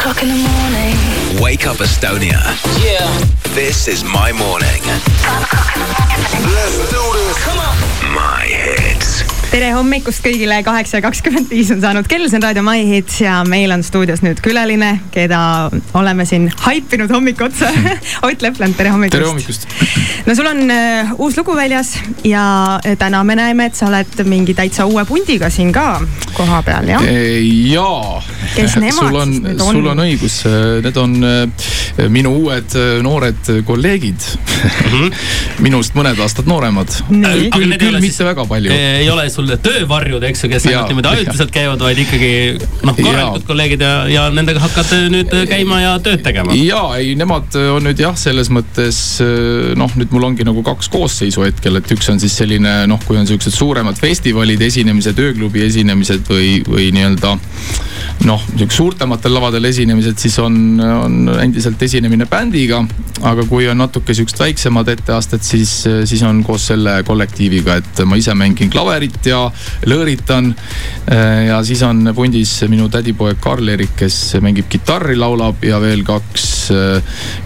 o'clock in the morning. Wake up Estonia. Yeah. This is my morning. Let's do this. Come on. My hits. tere hommikust kõigile, kaheksa ja kakskümmend viis on saanud kell, see on Raadio My Hits ja meil on stuudios nüüd külaline, keda oleme siin haipinud hommiku otsa Ott Lepland, tere hommikust. tere hommikust. no sul on uh, uus lugu väljas ja äh, täna me näeme, et sa oled mingi täitsa uue pundiga siin ka koha peal, jah? jaa. Kes nemad sul on, siis nüüd on? sul on õigus, need on äh, minu uued äh, noored kolleegid minust mõned aastad nooremad. Nii. küll, küll mitte siis- väga palju. ei ole sul töövarjud, eks ju, kes ainult niimoodi ajutiselt käivad, vaid ikkagi noh, korralikud kolleegid ja, ja nendega hakkad nüüd käima ja tööd tegema. ja ei, nemad on nüüd jah, selles mõttes noh, nüüd mul ongi nagu kaks koosseisu hetkel, et üks on siis selline noh, kui on siuksed suuremad festivalid, esinemised, ööklubi esinemised või, või nii-öelda noh, siukse suurtematel lavadel esinemised, siis on, on endiselt esinemine bändiga. aga kui on natuke siukest väiksemad etteasted, siis, siis on koos selle kollektiiviga, et ma ise mängin klaverit ja lõõritan. ja siis on pundis minu tädipoeg Karl-Erik, kes mängib kitarri, laulab ja veel kaks,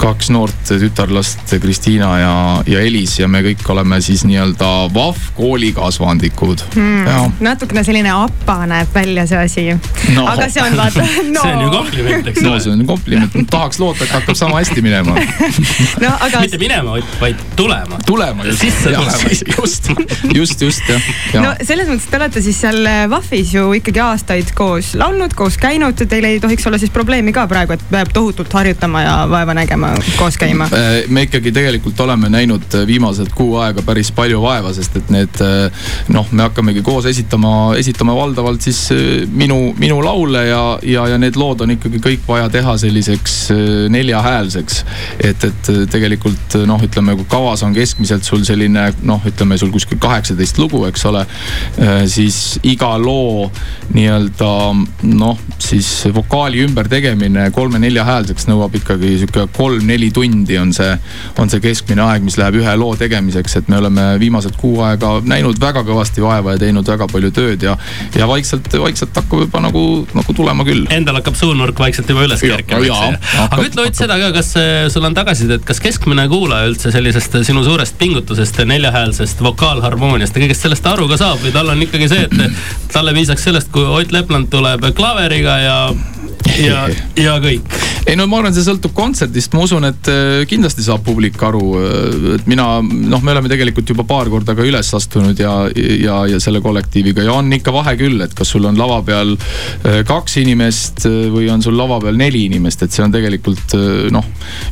kaks noort tütarlast, Kristiina ja, ja Elis ja me kõik oleme siis nii-öelda VAF koolikasvandikud hmm.. natukene selline apa näeb välja see asi No. aga see on vaata no. see on ju kompliment, eks no ole see on kompliment, tahaks loota, et hakkab sama hästi minema. no aga mitte minema, vaid tulema. tulema just. Sisse tulema. just, just, just jah ja. no selles mõttes te olete siis seal VAF-is ju ikkagi aastaid koos laulnud, koos käinud, teil ei tohiks olla siis probleemi ka praegu, et peab tohutult harjutama ja vaeva nägema, koos käima. Äh, me ikkagi tegelikult oleme näinud viimased kuu aega päris palju vaeva, sest et need noh, me hakkamegi koos esitama, esitama valdavalt siis äh, minu, minu laule ja, ja, ja need lood on ikkagi kõik vaja teha selliseks äh, neljahäälseks. et, et tegelikult noh, ütleme, kui kavas on keskmiselt sul selline noh, ütleme sul kuskil kaheksateist lugu, eks ole, siis iga loo nii-öelda noh, siis vokaali ümbertegemine kolme-neljahäälseks nõuab ikkagi sihuke kolm-neli tundi on see, on see keskmine aeg, mis läheb ühe loo tegemiseks, et me oleme viimased kuu aega näinud väga kõvasti vaeva ja teinud väga palju tööd ja, ja vaikselt, vaikselt hakkab juba nagu, nagu tulema küll. Endal hakkab suunurk vaikselt juba üles kerkima, eks ju. Aga ütle Ott seda ka, kas äh, sul on tagasisidet, kas keskmine kuulaja üldse sellisest sinu suurest pingutusest, neljahäälsest vokaalharmooniast ja kõigest sellest aru ka saab või tal on ikkagi see, et talle piisaks sellest, kui Ott Lepland tuleb klaveriga ja, ja, ja kõik. ei no ma arvan, see sõltub kontserdist, ma usun, et äh, kindlasti saab publik aru. et mina, noh, me oleme tegelikult juba paar korda ka üles astunud ja, ja, ja selle kollektiiviga ja on ikka vahe küll, et kas sul on lava peal äh, kaks inimest äh, või on sul lava peal neli inimest, et see on tegelikult äh, noh,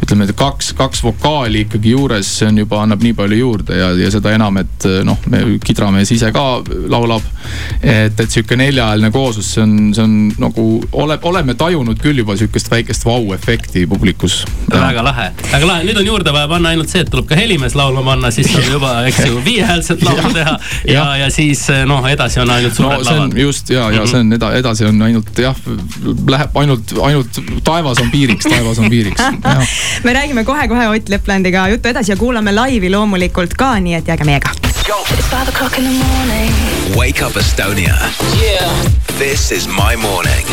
ütleme, et kaks, kaks vokaali ikkagi juures, see on juba annab nii palju juurde ja, ja seda enam, et äh, noh, me kidramees ise ka laulab. et, et sihuke neljahääleline kooslus, see on, see on nagu ole, oleme tajunud küll juba sihukest väikest vau-efekti publikus. väga lahe, väga lahe, nüüd on juurde vaja panna ainult see, et tuleb ka helimees laulma panna, siis saab juba, eks ju, viiehäälset laulu teha ja, ja siis noh, edasi on ainult no suured see on lavad. just ja, ja see on eda-, edasi on ainult jah, läheb ainult, ainult taevas on piiriks, taevas on piiriks. me räägime kohe-kohe Ott Leplandiga juttu edasi ja kuulame laivi loomulikult ka, nii et jääge meiega. It's five o'clock in the morning. Wake up Estonia. Yeah. This is my morning.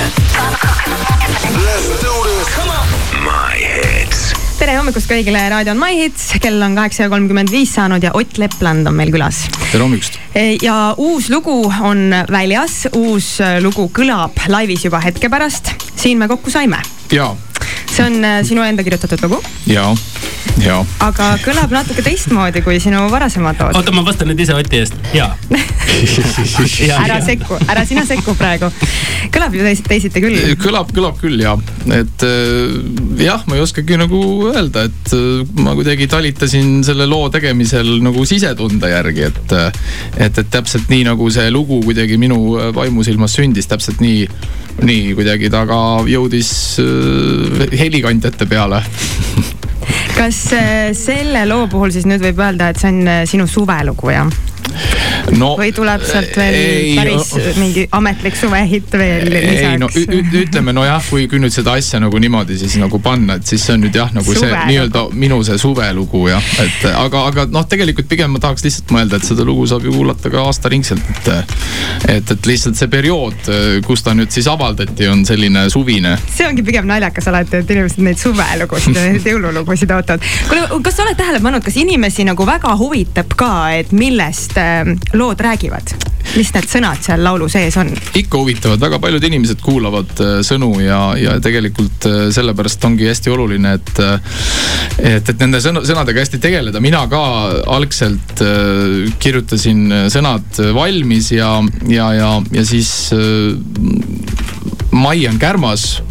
Let's do this. Come on. My hits. tere hommikust kõigile, raadio on My Hits, kell on kaheksa ja kolmkümmend viis saanud ja Ott Lepland on meil külas. tere hommikust. ja uus lugu on väljas, uus lugu kõlab laivis juba hetke pärast. siin me kokku saime. ja, see on äh, sinu enda kirjutatud lugu, ja, ja aga kõlab natuke teistmoodi kui sinu varasemad lood. oota, ma vastan nüüd ise Oti eest, jaa. ära sekku, ära sina sekku praegu. kõlab ju teis- teisiti küll. kõlab, kõlab küll ja, et äh, jah, ma ei oskagi nagu öelda, et äh, ma kuidagi talitasin selle loo tegemisel nagu sisetunde järgi, et et, et täpselt nii nagu see lugu kuidagi minu vaimusilmas sündis, täpselt nii, nii kuidagi ta ka jõudis äh, helikandjate peale. kas äh, selle loo puhul siis nüüd võib öelda, et see on äh, sinu suvelugu jah? No, või tuleb sealt veel ei, päris mingi ametlik suvehitt veel ei no lisaks? ütleme nojah, kui, kui nüüd seda asja nagu niimoodi siis nagu panna, et siis see on nüüd jah, nagu see Suvelugu. nii-öelda minu see suvelugu jah, et aga, aga noh, tegelikult pigem ma tahaks lihtsalt mõelda, et seda lugu saab ju kuulata ka aastaringselt, et et, et lihtsalt see periood, kus ta nüüd siis avaldati, on selline suvine see ongi pigem naljakas alati, et inimesed neid suvelugusid ja neid jõululugusid ootavad. kuule, kas sa oled tähele pannud, kas inimesi nagu väga huvitab ka, et millest lood räägivad? mis need sõnad seal laulu sees on? ikka huvitavad, väga paljud inimesed kuulavad äh, sõnu ja, ja tegelikult äh, sellepärast ongi hästi oluline, et äh, et, et nende sõna, sõnadega hästi tegeleda, mina ka algselt kirjutasin sõnad valmis ja, ja, ja, ja siis äh, Maian Kärmas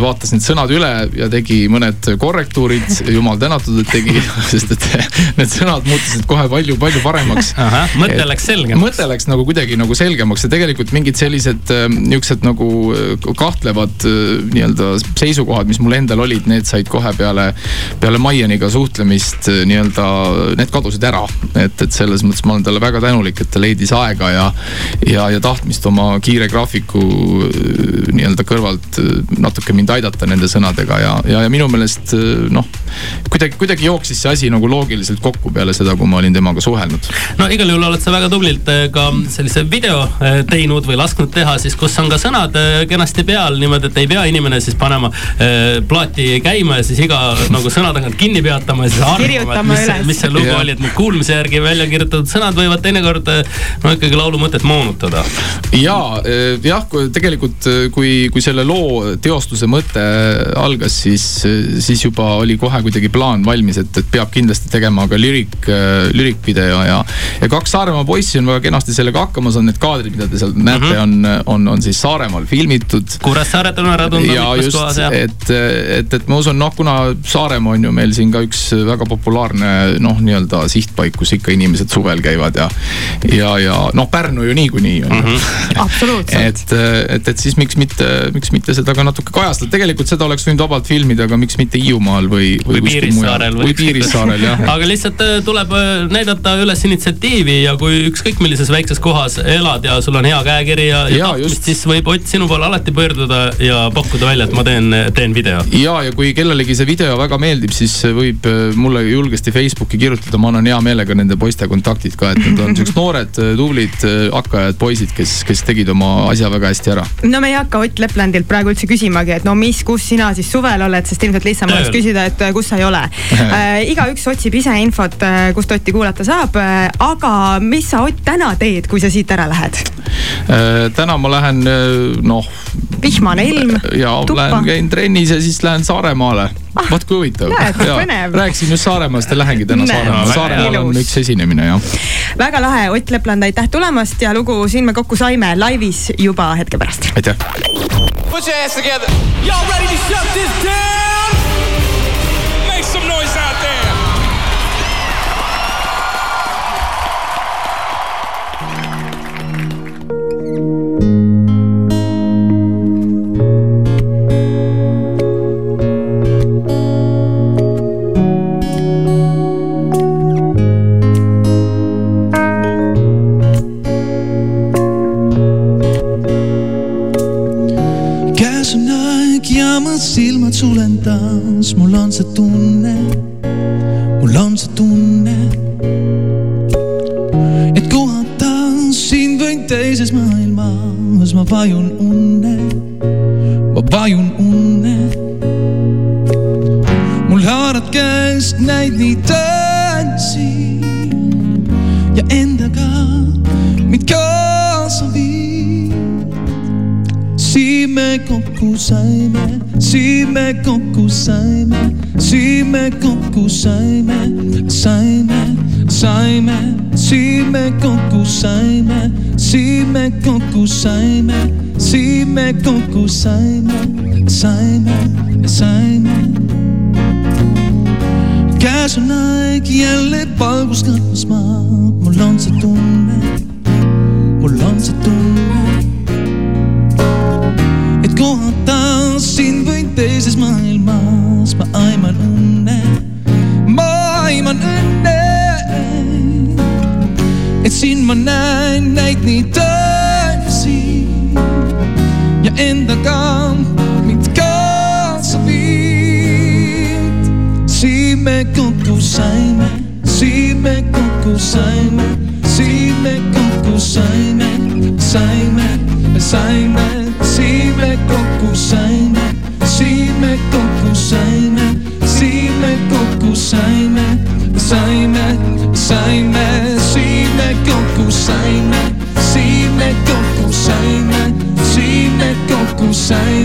vaatas need sõnad üle ja tegi mõned korrektuurid, jumal tänatud, et tegi, sest et need sõnad muutusid kohe palju-palju paremaks mõte läks selgemaks. mõte läks nagu kuidagi nagu selgemaks ja tegelikult mingid sellised äh, niisugused nagu äh, kahtlevad äh, nii-öelda seisukohad, mis mul endal olid, need said kohe peale, peale Maianiga suhtlemist äh, nii-öelda, need kadusid ära. et, et selles mõttes ma olen talle väga tänulik, et ta leidis aega ja, ja, ja tahtmist oma kiire graafiku äh, nii-öelda kõrvalt äh, natuke mind aidata nende sõnadega ja, ja, ja minu meelest äh, noh, kuidagi, kuidagi jooksis see asi nagu loogiliselt kokku peale seda, kui ma olin temaga suhelnud no igal juhul oled sa väga tublilt eh, ka sellise video eh, teinud või lasknud teha siis, kus on ka sõnad eh, kenasti peal niimoodi, et ei pea inimene siis panema eh, plaati käima ja siis iga nagu sõna tagant kinni peatama ja siis arvama, et mis see, üles. mis see lugu oli, et need kuulmise järgi välja kirjutatud sõnad võivad teinekord eh, no ikkagi laulu mõtet moonutada. ja jah, tegelikult kui, kui selle loo teostuse mõte algas, siis, siis juba oli kohe kuidagi plaan valmis, et, et peab kindlasti tegema ka lirik, lirikvideo ja, ja kaks Saaremaa poissi on väga kenasti sellega hakkama saanud, need kaadrid, mida te seal näete, on, on, on siis Saaremaal filmitud Kuressaaret on ära tunda ja mitmes kohas, ja. et, et, et ma usun, noh, kuna Saaremaa on ju meil siin ka üks väga populaarne noh, nii-öelda sihtpaik, kus ikka inimesed suvel käivad ja, ja, ja noh, Pärnu ju niikuinii on ju absoluutselt. et, et, et siis miks mitte, miks mitte seda ka natuke kajastada, tegelikult seda oleks võinud vabalt filmida, aga miks mitte Hiiumaal või, või mujal. Piirissaarel või Piirissaarel jah. aga lihtsalt äh, tuleb äh, näidata üles initsiatiivi ja kui ükskõik millises väikses kohas elad ja sul on hea käekiri ja, ja Jaa, tahtmist, just. siis võib Ott sinu poole alati pöörduda ja pakkuda välja, et ma teen, teen video. ja, ja kui kellelegi see video väga meeldib, siis võib äh, mulle julgesti Facebooki kirjutada, ma annan hea meelega nende poiste kontaktid ka, et nad on siuksed noored, tublid äh, hakkajad poisid, kes, kes tegid oma asja väga hästi ära. no me ei hakka Ott Leplandilt praegu üldse küsimagi, et no mis, kus sina siis suvel oled, sest ilmselt lihtsam oleks küsida, et äh, kus sa ei ole äh,. igaüks otsib ise infot, kust Otti kuulata saab äh,. aga mis sa, Ott, täna teed, kui sa siit ära lähed? Äh, täna ma lähen äh, noh, vihmane ilm, ja lähen, käin trennis ja siis lähen Saaremaale. Vaat kui huvitav rääkisin just Saaremaast ja lähengi täna Saaremaale, Saaremaal on üks esinemine jah. väga lahe, Ott Lepland, aitäh tulemast ja lugu Siin me kokku saime laivis juba hetke pärast. aitäh. Put your hands together. Y'all ready to shut this down? Silmad sulen taas, mul on see tunne, mul on see tunne, et kohata sind võin teises maailmas, ma vajun unne, ma vajun unne. mul haarad käest näid nii tantsi ja endaga mind kaasa viid siin me kokku saime, siin me kokku saime, siin me kokku saime, saime, saime, siin me kokku saime, siin me kokku saime, siin me kokku saime, saime, saime. käes on aeg jälle valgust katmas maad, mul on see tunne, mul on see tunne et kohata sind nii tõsi ja endaga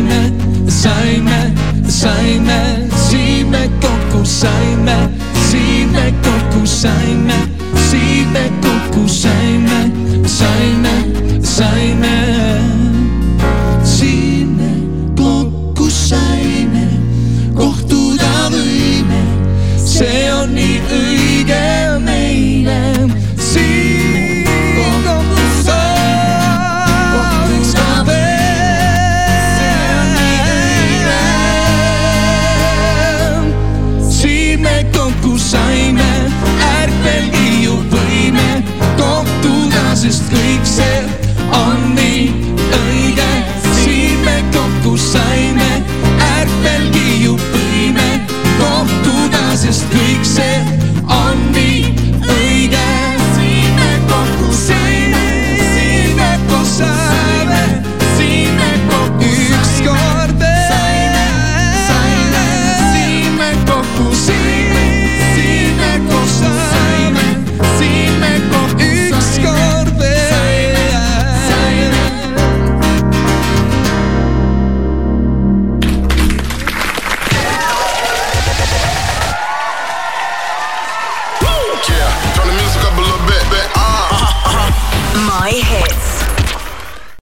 saime, saime, saime, siin me kokku saime, siin me kokku saime, siin me kokku saime, saime, saime.